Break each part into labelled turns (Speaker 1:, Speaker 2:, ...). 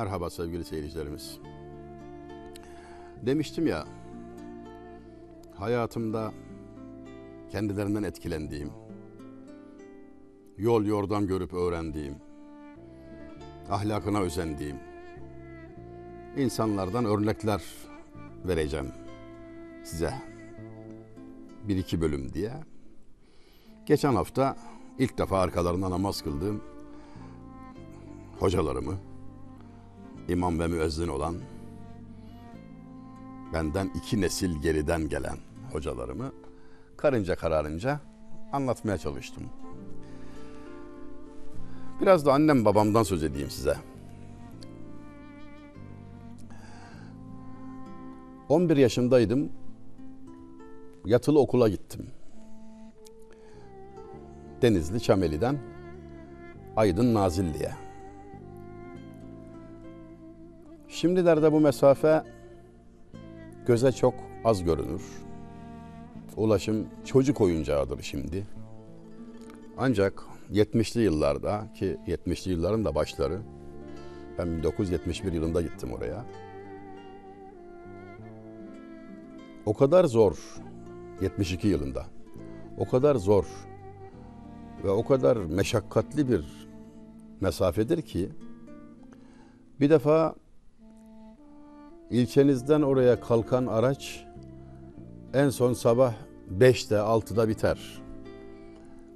Speaker 1: Merhaba sevgili seyircilerimiz. Demiştim ya, hayatımda kendilerinden etkilendiğim, yol yordam görüp öğrendiğim, ahlakına özendiğim insanlardan örnekler vereceğim size. Bir iki bölüm diye. Geçen hafta ilk defa arkalarında namaz kıldığım hocalarımı, imam ve müezzin olan, benden iki nesil geriden gelen hocalarımı karınca kararınca anlatmaya çalıştım. Biraz da annem babamdan söz edeyim size. 11 yaşındaydım. Yatılı okula gittim. Denizli Çameli'den Aydın Nazilli'ye. Şimdilerde bu mesafe göze çok az görünür. Ulaşım çocuk oyuncağıdır şimdi. Ancak 70'li yıllarda ki 70'li yılların da başları ben 1971 yılında gittim oraya. O kadar zor 72 yılında. O kadar zor ve o kadar meşakkatli bir mesafedir ki bir defa ilçenizden oraya kalkan araç en son sabah 5'te 6'da biter.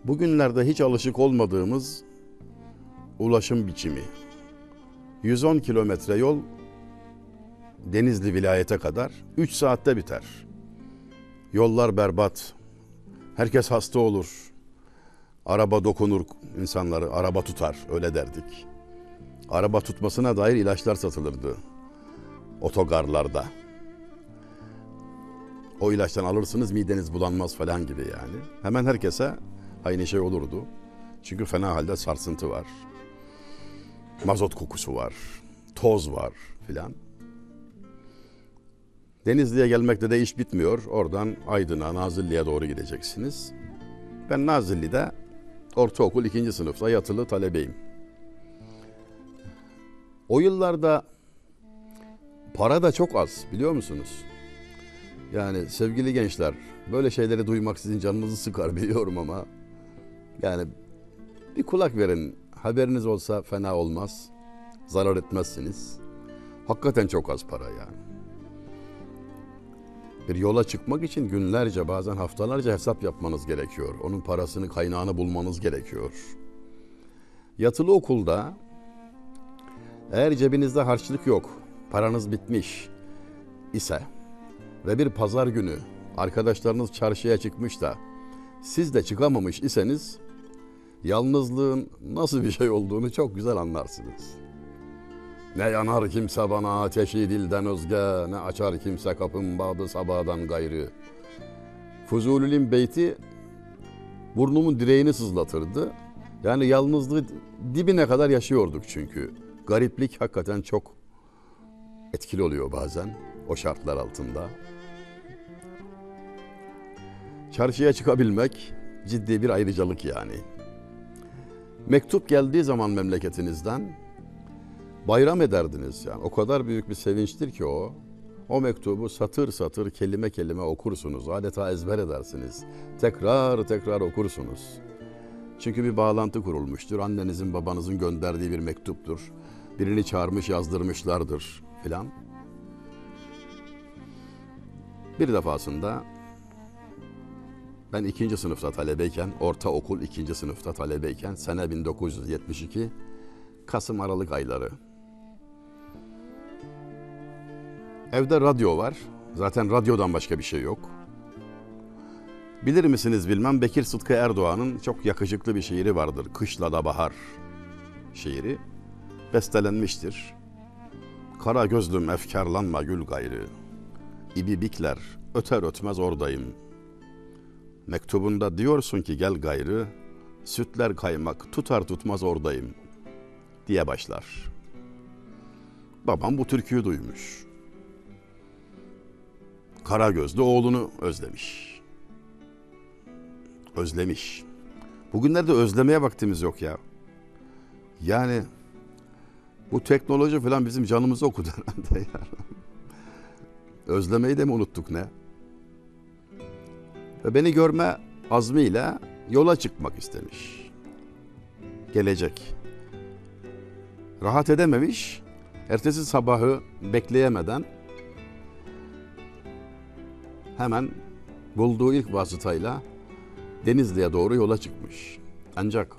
Speaker 1: Bugünlerde hiç alışık olmadığımız ulaşım biçimi. 110 kilometre yol Denizli vilayete kadar 3 saatte biter. Yollar berbat. Herkes hasta olur. Araba dokunur insanları, araba tutar öyle derdik. Araba tutmasına dair ilaçlar satılırdı otogarlarda. O ilaçtan alırsınız mideniz bulanmaz falan gibi yani. Hemen herkese aynı şey olurdu. Çünkü fena halde sarsıntı var. Mazot kokusu var. Toz var filan. Denizli'ye gelmekte de iş bitmiyor. Oradan Aydın'a, Nazilli'ye doğru gideceksiniz. Ben Nazilli'de ortaokul ikinci sınıfta yatılı talebeyim. O yıllarda para da çok az biliyor musunuz? Yani sevgili gençler böyle şeyleri duymak sizin canınızı sıkar biliyorum ama yani bir kulak verin haberiniz olsa fena olmaz. Zarar etmezsiniz. Hakikaten çok az para yani. Bir yola çıkmak için günlerce bazen haftalarca hesap yapmanız gerekiyor. Onun parasını kaynağını bulmanız gerekiyor. Yatılı okulda eğer cebinizde harçlık yok, paranız bitmiş ise ve bir pazar günü arkadaşlarınız çarşıya çıkmış da siz de çıkamamış iseniz yalnızlığın nasıl bir şey olduğunu çok güzel anlarsınız. Ne yanar kimse bana ateşi dilden özge, ne açar kimse kapım bağdı sabahdan gayrı. Fuzulül'ün beyti burnumun direğini sızlatırdı. Yani yalnızlığı dibine kadar yaşıyorduk çünkü. Gariplik hakikaten çok etkili oluyor bazen o şartlar altında. Çarşıya çıkabilmek ciddi bir ayrıcalık yani. Mektup geldiği zaman memleketinizden bayram ederdiniz yani. O kadar büyük bir sevinçtir ki o. O mektubu satır satır kelime kelime okursunuz. Adeta ezber edersiniz. Tekrar tekrar okursunuz. Çünkü bir bağlantı kurulmuştur. Annenizin babanızın gönderdiği bir mektuptur. Birini çağırmış yazdırmışlardır filan. Bir defasında ben ikinci sınıfta talebeyken, ortaokul ikinci sınıfta talebeyken, sene 1972, Kasım Aralık ayları. Evde radyo var. Zaten radyodan başka bir şey yok. Bilir misiniz bilmem Bekir Sıtkı Erdoğan'ın çok yakışıklı bir şiiri vardır. Kışla da bahar şiiri. Bestelenmiştir. Kara gözlüm efkarlanma gül gayrı. İbibikler öter ötmez oradayım. Mektubunda diyorsun ki gel gayrı. Sütler kaymak tutar tutmaz oradayım diye başlar. Babam bu türküyü duymuş. Kara gözlü oğlunu özlemiş. Özlemiş. Bugünlerde özlemeye vaktimiz yok ya. Yani Bu teknoloji falan bizim canımızı okudu herhalde ya. Özlemeyi de mi unuttuk ne? Ve beni görme azmiyle yola çıkmak istemiş. Gelecek. Rahat edememiş. Ertesi sabahı bekleyemeden hemen bulduğu ilk vasıtayla Denizli'ye doğru yola çıkmış. Ancak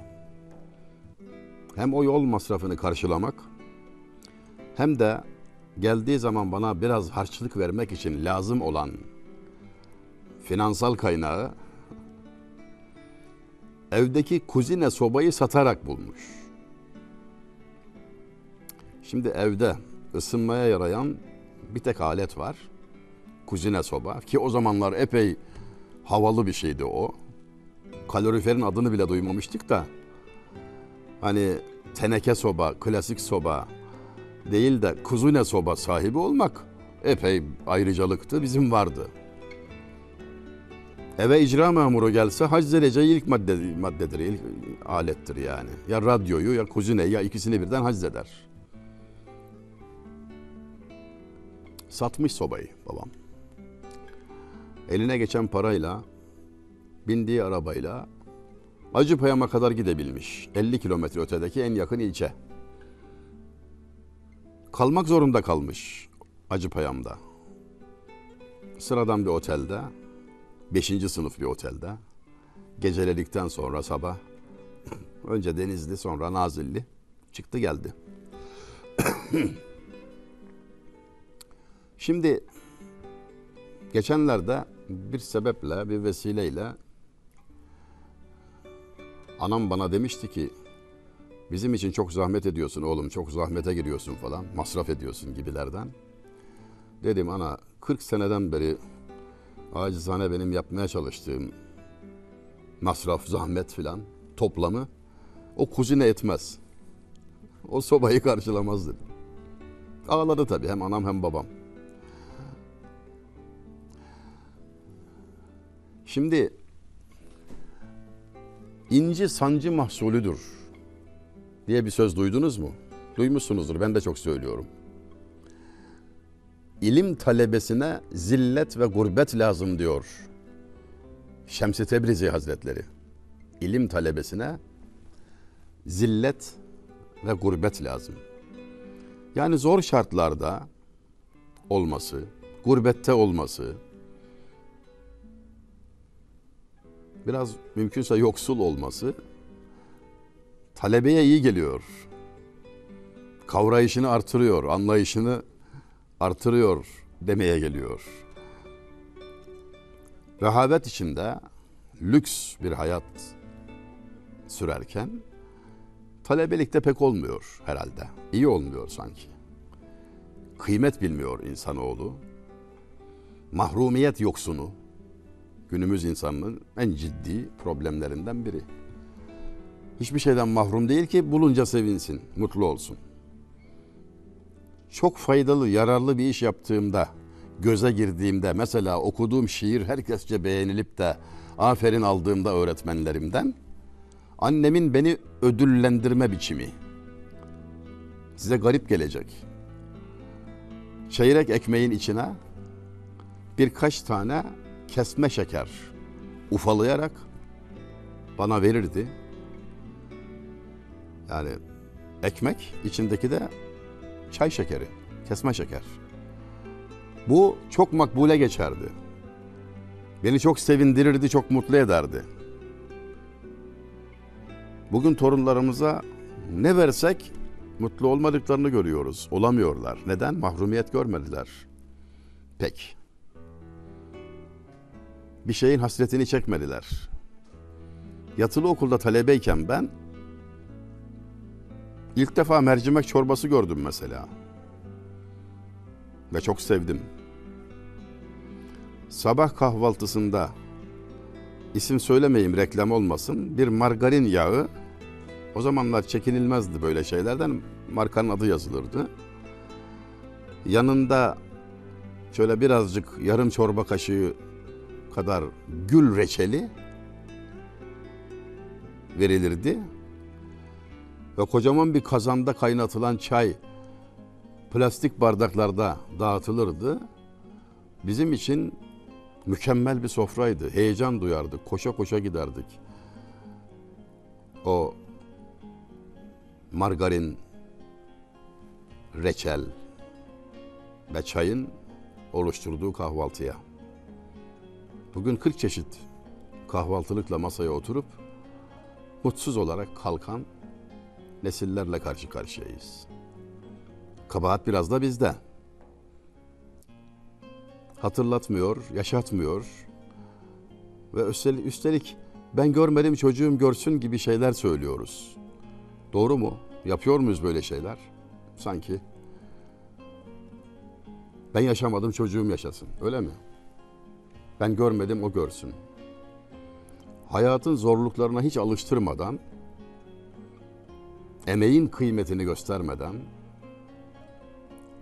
Speaker 1: hem o yol masrafını karşılamak hem de geldiği zaman bana biraz harçlık vermek için lazım olan finansal kaynağı evdeki kuzine sobayı satarak bulmuş. Şimdi evde ısınmaya yarayan bir tek alet var. Kuzine soba ki o zamanlar epey havalı bir şeydi o. Kaloriferin adını bile duymamıştık da hani teneke soba, klasik soba değil de kuzine soba sahibi olmak epey ayrıcalıktı bizim vardı. Eve icra memuru gelse hac zedeceği ilk madde, maddedir, ilk alettir yani. Ya radyoyu ya kuzineyi ya ikisini birden haczeder. Satmış sobayı babam. Eline geçen parayla, bindiği arabayla Acıpayam'a kadar gidebilmiş. 50 kilometre ötedeki en yakın ilçe. Kalmak zorunda kalmış Acıpayam'da. Sıradan bir otelde, 5. sınıf bir otelde. Geceledikten sonra sabah önce Denizli sonra Nazilli çıktı geldi. Şimdi geçenlerde bir sebeple, bir vesileyle anam bana demişti ki bizim için çok zahmet ediyorsun oğlum, çok zahmete giriyorsun falan, masraf ediyorsun gibilerden. Dedim ana 40 seneden beri acizane benim yapmaya çalıştığım masraf, zahmet filan toplamı o kuzine etmez. O sobayı karşılamaz dedim. Ağladı tabii hem anam hem babam. Şimdi inci sancı mahsulüdür diye bir söz duydunuz mu? Duymuşsunuzdur ben de çok söylüyorum. İlim talebesine zillet ve gurbet lazım diyor Şems-i Tebrizi Hazretleri. İlim talebesine zillet ve gurbet lazım. Yani zor şartlarda olması, gurbette olması, biraz mümkünse yoksul olması talebeye iyi geliyor. Kavrayışını artırıyor, anlayışını artırıyor demeye geliyor. Rehavet içinde lüks bir hayat sürerken talebelikte pek olmuyor herhalde. İyi olmuyor sanki. Kıymet bilmiyor insanoğlu. Mahrumiyet yoksunu günümüz insanının en ciddi problemlerinden biri. Hiçbir şeyden mahrum değil ki bulunca sevinsin, mutlu olsun. Çok faydalı, yararlı bir iş yaptığımda, göze girdiğimde, mesela okuduğum şiir herkesçe beğenilip de aferin aldığımda öğretmenlerimden, annemin beni ödüllendirme biçimi. Size garip gelecek. Çeyrek ekmeğin içine birkaç tane kesme şeker ufalayarak bana verirdi. Yani ekmek içindeki de çay şekeri, kesme şeker. Bu çok makbule geçerdi. Beni çok sevindirirdi, çok mutlu ederdi. Bugün torunlarımıza ne versek mutlu olmadıklarını görüyoruz. Olamıyorlar. Neden? Mahrumiyet görmediler. Pek. Bir şeyin hasretini çekmediler. Yatılı okulda talebeyken ben ilk defa mercimek çorbası gördüm mesela. Ve çok sevdim. Sabah kahvaltısında isim söylemeyeyim reklam olmasın bir margarin yağı o zamanlar çekinilmezdi böyle şeylerden markanın adı yazılırdı. Yanında şöyle birazcık yarım çorba kaşığı kadar gül reçeli verilirdi. Ve kocaman bir kazanda kaynatılan çay plastik bardaklarda dağıtılırdı. Bizim için mükemmel bir sofraydı. Heyecan duyardık. Koşa koşa giderdik. O margarin, reçel ve çayın oluşturduğu kahvaltıya. Bugün 40 çeşit kahvaltılıkla masaya oturup mutsuz olarak kalkan nesillerle karşı karşıyayız. Kabahat biraz da bizde. Hatırlatmıyor, yaşatmıyor ve üstelik, üstelik ben görmedim çocuğum görsün gibi şeyler söylüyoruz. Doğru mu? Yapıyor muyuz böyle şeyler? Sanki. Ben yaşamadım çocuğum yaşasın. Öyle mi? Ben görmedim o görsün. Hayatın zorluklarına hiç alıştırmadan, emeğin kıymetini göstermeden,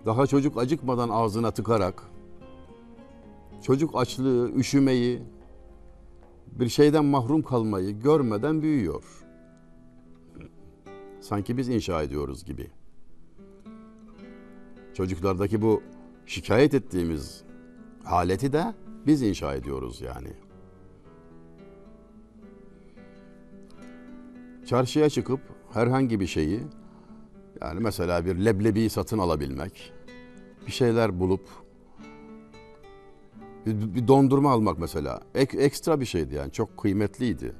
Speaker 1: daha çocuk acıkmadan ağzına tıkarak, çocuk açlığı, üşümeyi, bir şeyden mahrum kalmayı görmeden büyüyor. Sanki biz inşa ediyoruz gibi. Çocuklardaki bu şikayet ettiğimiz haleti de biz inşa ediyoruz yani. Çarşıya çıkıp herhangi bir şeyi yani mesela bir leblebi satın alabilmek, bir şeyler bulup bir, bir dondurma almak mesela ek, ekstra bir şeydi yani çok kıymetliydi.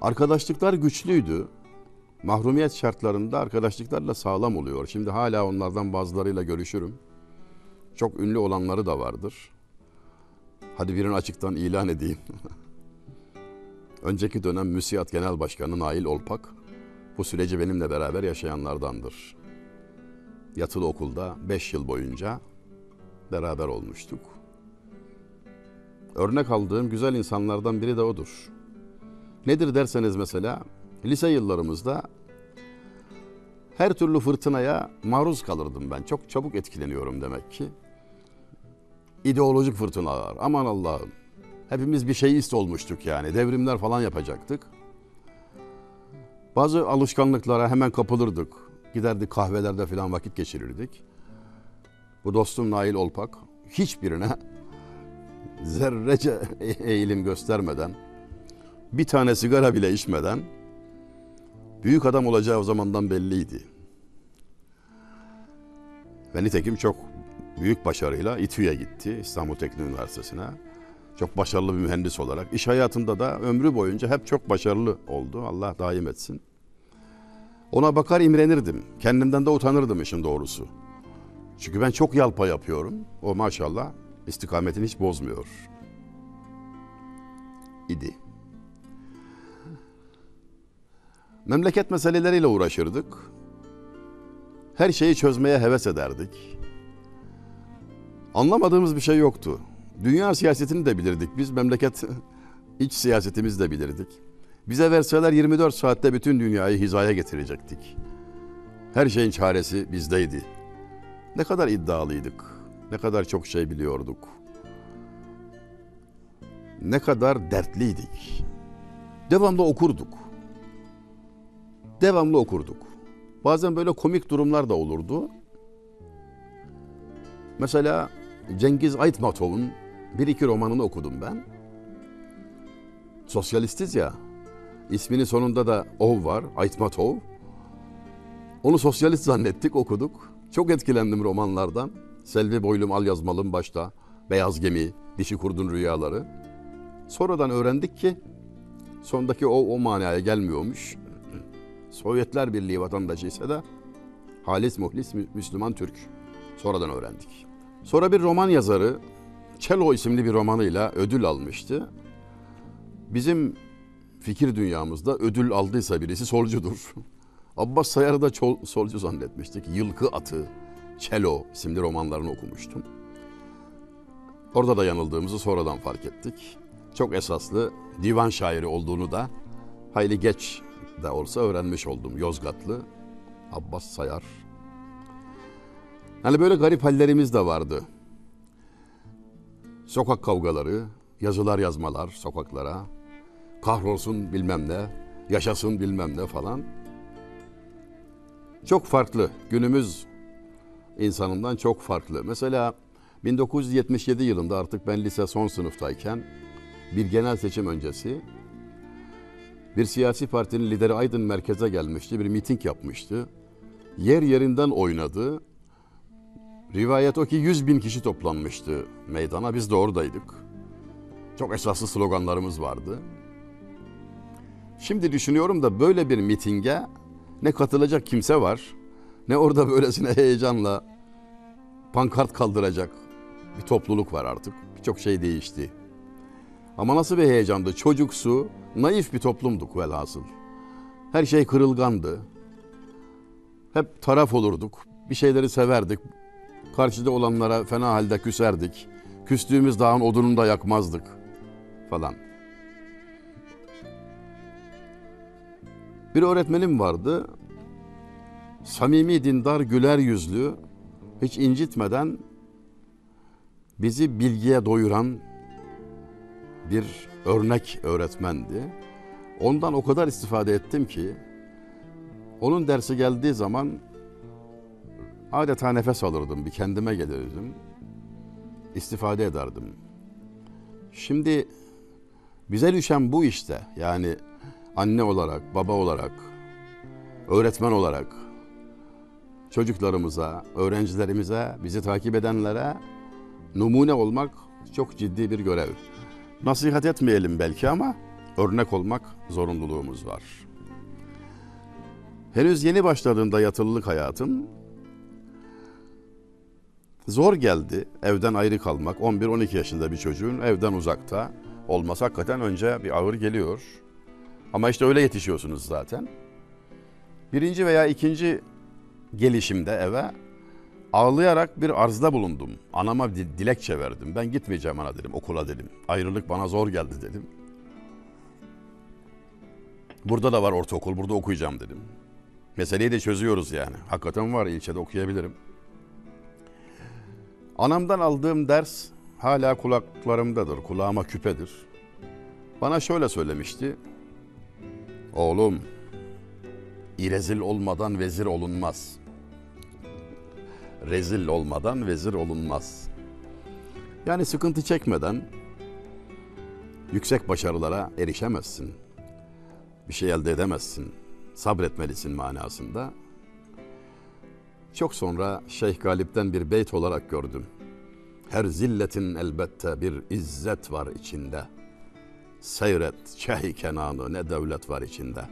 Speaker 1: Arkadaşlıklar güçlüydü. Mahrumiyet şartlarında arkadaşlıklarla sağlam oluyor. Şimdi hala onlardan bazılarıyla görüşürüm. Çok ünlü olanları da vardır. Hadi birini açıktan ilan edeyim. Önceki dönem MÜSİAD Genel Başkanı Nail Olpak bu süreci benimle beraber yaşayanlardandır. Yatılı okulda 5 yıl boyunca beraber olmuştuk. Örnek aldığım güzel insanlardan biri de odur. Nedir derseniz mesela lise yıllarımızda her türlü fırtınaya maruz kalırdım ben. Çok çabuk etkileniyorum demek ki. İdeolojik fırtınalar. Aman Allah'ım. Hepimiz bir şeyist olmuştuk yani. Devrimler falan yapacaktık. Bazı alışkanlıklara hemen kapılırdık. Giderdik kahvelerde falan vakit geçirirdik. Bu dostum Nail Olpak hiçbirine zerrece eğilim göstermeden, bir tane sigara bile içmeden büyük adam olacağı o zamandan belliydi. Ve nitekim çok büyük başarıyla İTÜ'ye gitti, İstanbul Teknik Üniversitesi'ne. Çok başarılı bir mühendis olarak. iş hayatında da ömrü boyunca hep çok başarılı oldu. Allah daim etsin. Ona bakar imrenirdim. Kendimden de utanırdım işin doğrusu. Çünkü ben çok yalpa yapıyorum. O maşallah istikametini hiç bozmuyor. İdi. Memleket meseleleriyle uğraşırdık. Her şeyi çözmeye heves ederdik. Anlamadığımız bir şey yoktu. Dünya siyasetini de bilirdik. Biz memleket iç siyasetimizi de bilirdik. Bize verseler 24 saatte bütün dünyayı hizaya getirecektik. Her şeyin çaresi bizdeydi. Ne kadar iddialıydık. Ne kadar çok şey biliyorduk. Ne kadar dertliydik. Devamlı okurduk. Devamlı okurduk. Bazen böyle komik durumlar da olurdu. Mesela Cengiz Aytmatov'un bir iki romanını okudum ben. Sosyalistiz ya. İsminin sonunda da Ov var, Aytmatov. Onu sosyalist zannettik, okuduk. Çok etkilendim romanlardan. Selvi Boylum Al Yazmalım başta, Beyaz Gemi, Dişi Kurdun Rüyaları. Sonradan öğrendik ki sondaki o o manaya gelmiyormuş. Sovyetler Birliği vatandaşı ise de halis muhlis Müslüman Türk. Sonradan öğrendik. Sonra bir roman yazarı Çelo isimli bir romanıyla ödül almıştı. Bizim fikir dünyamızda ödül aldıysa birisi solcudur. Abbas Sayar'ı da çol, solcu zannetmiştik. Yılkı Atı, Çelo isimli romanlarını okumuştum. Orada da yanıldığımızı sonradan fark ettik. Çok esaslı divan şairi olduğunu da hayli geç de olsa öğrenmiş oldum. Yozgatlı Abbas Sayar. Hani böyle garip hallerimiz de vardı. Sokak kavgaları, yazılar yazmalar sokaklara, kahrolsun bilmem ne, yaşasın bilmem ne falan. Çok farklı. Günümüz insanından çok farklı. Mesela 1977 yılında artık ben lise son sınıftayken bir genel seçim öncesi bir siyasi partinin lideri Aydın merkeze gelmişti. Bir miting yapmıştı. Yer yerinden oynadı. Rivayet o ki 100 bin kişi toplanmıştı meydana. Biz de oradaydık. Çok esaslı sloganlarımız vardı. Şimdi düşünüyorum da böyle bir mitinge ne katılacak kimse var, ne orada böylesine heyecanla pankart kaldıracak bir topluluk var artık. Birçok şey değişti. Ama nasıl bir heyecandı? Çocuksu, naif bir toplumduk velhasıl. Her şey kırılgandı. Hep taraf olurduk. Bir şeyleri severdik. Karşıda olanlara fena halde küserdik. Küstüğümüz dağın odununu da yakmazdık falan. Bir öğretmenim vardı. Samimi, dindar, güler yüzlü, hiç incitmeden bizi bilgiye doyuran bir örnek öğretmendi. Ondan o kadar istifade ettim ki onun dersi geldiği zaman adeta nefes alırdım, bir kendime gelirdim. istifade ederdim. Şimdi bize düşen bu işte. Yani anne olarak, baba olarak, öğretmen olarak çocuklarımıza, öğrencilerimize, bizi takip edenlere numune olmak çok ciddi bir görev. Nasihat etmeyelim belki ama örnek olmak zorunluluğumuz var. Henüz yeni başladığında yatılılık hayatım zor geldi evden ayrı kalmak. 11-12 yaşında bir çocuğun evden uzakta olması hakikaten önce bir ağır geliyor. Ama işte öyle yetişiyorsunuz zaten. Birinci veya ikinci gelişimde eve ağlayarak bir arzda bulundum. Anama bir dilekçe verdim. Ben gitmeyeceğim ana dedim, okula dedim. Ayrılık bana zor geldi dedim. Burada da var ortaokul, burada okuyacağım dedim. Meseleyi de çözüyoruz yani. Hakikaten var, ilçede okuyabilirim. Anamdan aldığım ders hala kulaklarımdadır, kulağıma küpedir. Bana şöyle söylemişti. Oğlum, irezil olmadan vezir olunmaz. Rezil olmadan vezir olunmaz. Yani sıkıntı çekmeden yüksek başarılara erişemezsin. Bir şey elde edemezsin. Sabretmelisin manasında. Çok sonra Şeyh Galip'ten bir beyt olarak gördüm. Her zilletin elbette bir izzet var içinde. Seyret çehi kenanı ne devlet var içinde.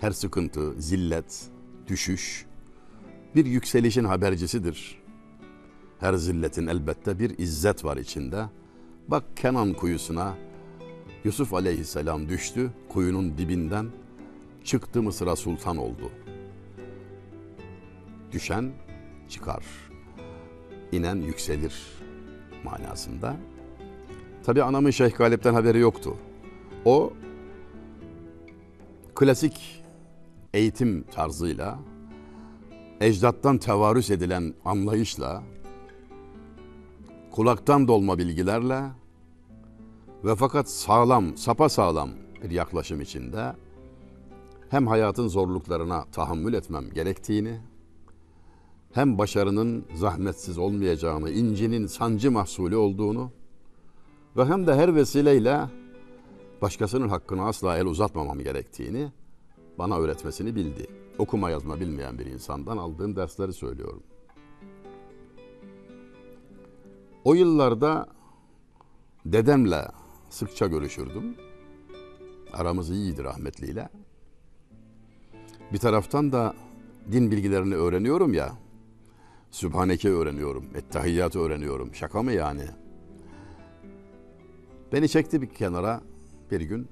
Speaker 1: Her sıkıntı, zillet, düşüş bir yükselişin habercisidir. Her zilletin elbette bir izzet var içinde. Bak Kenan kuyusuna Yusuf aleyhisselam düştü kuyunun dibinden çıktı Mısır'a sultan oldu. Düşen çıkar, inen yükselir manasında. Tabi anamın Şeyh Galip'ten haberi yoktu. O klasik eğitim tarzıyla, ecdattan tevarüs edilen anlayışla, kulaktan dolma bilgilerle ve fakat sağlam, sapa sağlam bir yaklaşım içinde hem hayatın zorluklarına tahammül etmem gerektiğini, hem başarının zahmetsiz olmayacağını, incinin sancı mahsulü olduğunu ve hem de her vesileyle başkasının hakkını asla el uzatmamam gerektiğini bana öğretmesini bildi. Okuma yazma bilmeyen bir insandan aldığım dersleri söylüyorum. O yıllarda dedemle sıkça görüşürdüm. Aramız iyiydi rahmetliyle. Bir taraftan da din bilgilerini öğreniyorum ya. Sübhaneke öğreniyorum, Ettehiyyatı öğreniyorum. Şaka mı yani? Beni çekti bir kenara bir gün.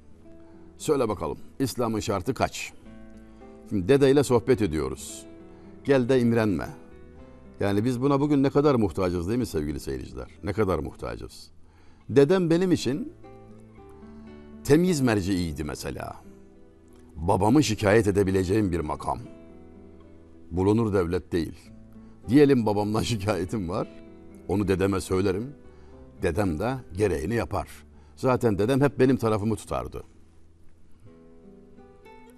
Speaker 1: Söyle bakalım İslam'ın şartı kaç? Şimdi dedeyle sohbet ediyoruz. Gel de imrenme. Yani biz buna bugün ne kadar muhtacız değil mi sevgili seyirciler? Ne kadar muhtacız? Dedem benim için temyiz merciiydi mesela. Babamı şikayet edebileceğim bir makam. Bulunur devlet değil. Diyelim babamdan şikayetim var. Onu dedeme söylerim. Dedem de gereğini yapar. Zaten dedem hep benim tarafımı tutardı.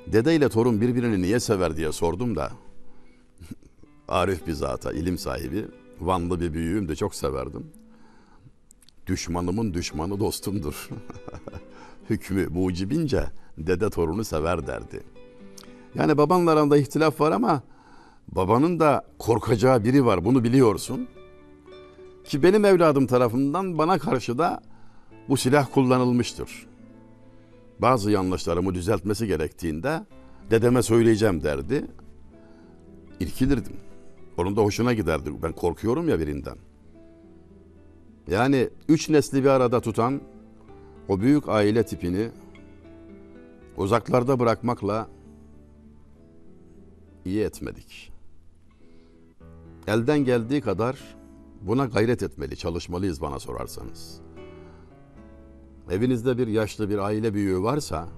Speaker 1: Dede ile torun birbirini niye sever diye sordum da Arif bir zata, ilim sahibi, Vanlı bir büyüğüm de çok severdim. Düşmanımın düşmanı dostumdur. Hükmü mucibince dede torunu sever derdi. Yani babanla aranda ihtilaf var ama babanın da korkacağı biri var bunu biliyorsun. Ki benim evladım tarafından bana karşı da bu silah kullanılmıştır. Bazı yanlışlarımı düzeltmesi gerektiğinde dedeme söyleyeceğim derdi. İrkilirdim. Onun da hoşuna giderdi. Ben korkuyorum ya birinden. Yani üç nesli bir arada tutan o büyük aile tipini uzaklarda bırakmakla iyi etmedik. Elden geldiği kadar buna gayret etmeli, çalışmalıyız bana sorarsanız. Evinizde bir yaşlı bir aile büyüğü varsa,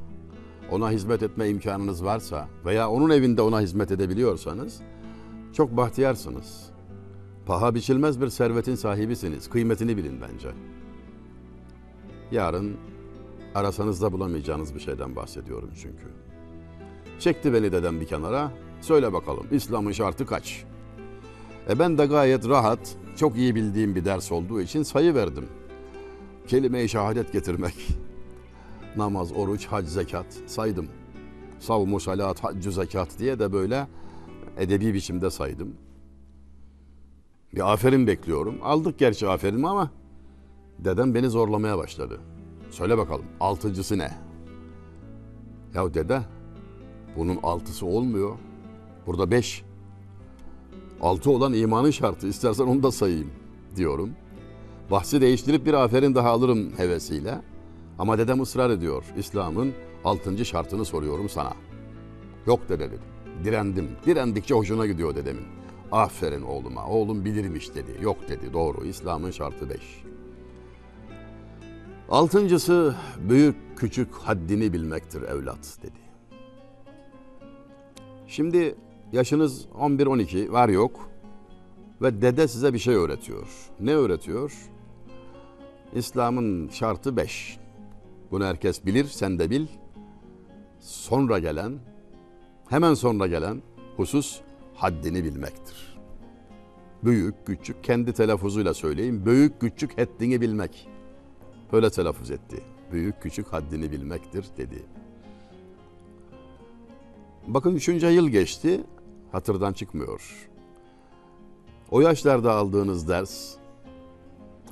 Speaker 1: ona hizmet etme imkanınız varsa veya onun evinde ona hizmet edebiliyorsanız çok bahtiyarsınız. Paha biçilmez bir servetin sahibisiniz. Kıymetini bilin bence. Yarın arasanız da bulamayacağınız bir şeyden bahsediyorum çünkü. Çekti beni dedem bir kenara. Söyle bakalım İslam'ın şartı kaç? E ben de gayet rahat, çok iyi bildiğim bir ders olduğu için sayı verdim. Kelime-i şehadet getirmek. Namaz, oruç, hac, zekat saydım. Savmu, salat, haccü, zekat diye de böyle edebi biçimde saydım. Bir aferin bekliyorum. Aldık gerçi aferin ama dedem beni zorlamaya başladı. Söyle bakalım altıncısı ne? Ya dede bunun altısı olmuyor. Burada beş. Altı olan imanın şartı. İstersen onu da sayayım diyorum. Bahsi değiştirip bir aferin daha alırım hevesiyle. Ama dedem ısrar ediyor. İslam'ın altıncı şartını soruyorum sana. Yok dede dedim. Direndim. Direndikçe hoşuna gidiyor dedemin. Aferin oğluma. Oğlum bilirmiş dedi. Yok dedi. Doğru. İslam'ın şartı beş. Altıncısı büyük küçük haddini bilmektir evlat dedi. Şimdi yaşınız 11-12 var yok ve dede size bir şey öğretiyor. Ne öğretiyor? İslam'ın şartı beş. Bunu herkes bilir, sen de bil. Sonra gelen, hemen sonra gelen husus haddini bilmektir. Büyük, küçük, kendi telaffuzuyla söyleyeyim. Büyük, küçük haddini bilmek. Böyle telaffuz etti. Büyük, küçük haddini bilmektir dedi. Bakın üçüncü yıl geçti, hatırdan çıkmıyor. O yaşlarda aldığınız ders,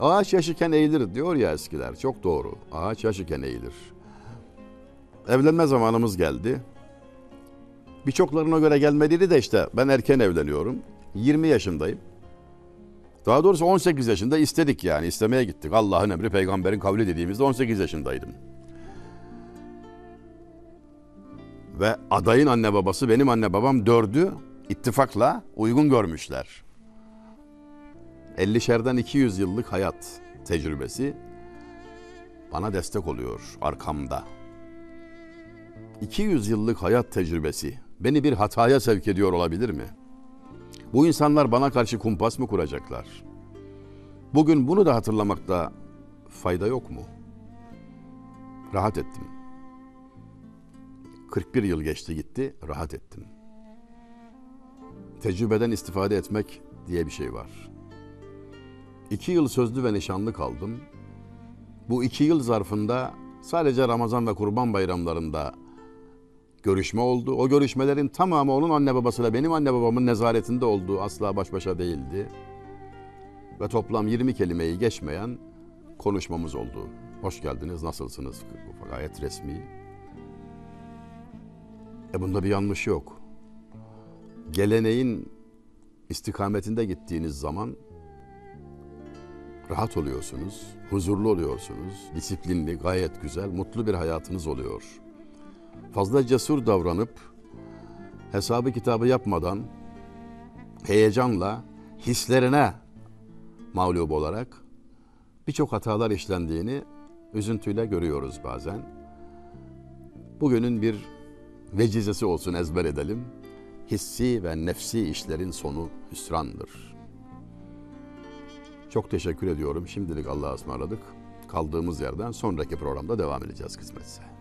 Speaker 1: ağaç yaşıken eğilir diyor ya eskiler. Çok doğru, ağaç yaşıken eğilir. Evlenme zamanımız geldi. Birçoklarına göre gelmediğini de işte ben erken evleniyorum. 20 yaşındayım. Daha doğrusu 18 yaşında istedik yani istemeye gittik. Allah'ın emri peygamberin kavli dediğimizde 18 yaşındaydım. Ve adayın anne babası benim anne babam dördü ittifakla uygun görmüşler. 50'şerden 200 yıllık hayat tecrübesi bana destek oluyor arkamda. 200 yıllık hayat tecrübesi beni bir hataya sevk ediyor olabilir mi? Bu insanlar bana karşı kumpas mı kuracaklar? Bugün bunu da hatırlamakta fayda yok mu? Rahat ettim. 41 yıl geçti gitti, rahat ettim. Tecrübeden istifade etmek diye bir şey var. İki yıl sözlü ve nişanlı kaldım. Bu iki yıl zarfında sadece Ramazan ve Kurban bayramlarında görüşme oldu. O görüşmelerin tamamı onun anne babasıyla benim anne babamın nezaretinde olduğu asla baş başa değildi. Ve toplam 20 kelimeyi geçmeyen konuşmamız oldu. Hoş geldiniz, nasılsınız? Gayet resmi. E bunda bir yanlış yok. Geleneğin istikametinde gittiğiniz zaman rahat oluyorsunuz, huzurlu oluyorsunuz, disiplinli, gayet güzel, mutlu bir hayatınız oluyor. Fazla cesur davranıp hesabı kitabı yapmadan heyecanla hislerine mağlup olarak birçok hatalar işlendiğini üzüntüyle görüyoruz bazen. Bugünün bir vecizesi olsun ezber edelim. Hissi ve nefsi işlerin sonu hüsrandır. Çok teşekkür ediyorum. Şimdilik Allah'a ısmarladık. Kaldığımız yerden sonraki programda devam edeceğiz kısmetse.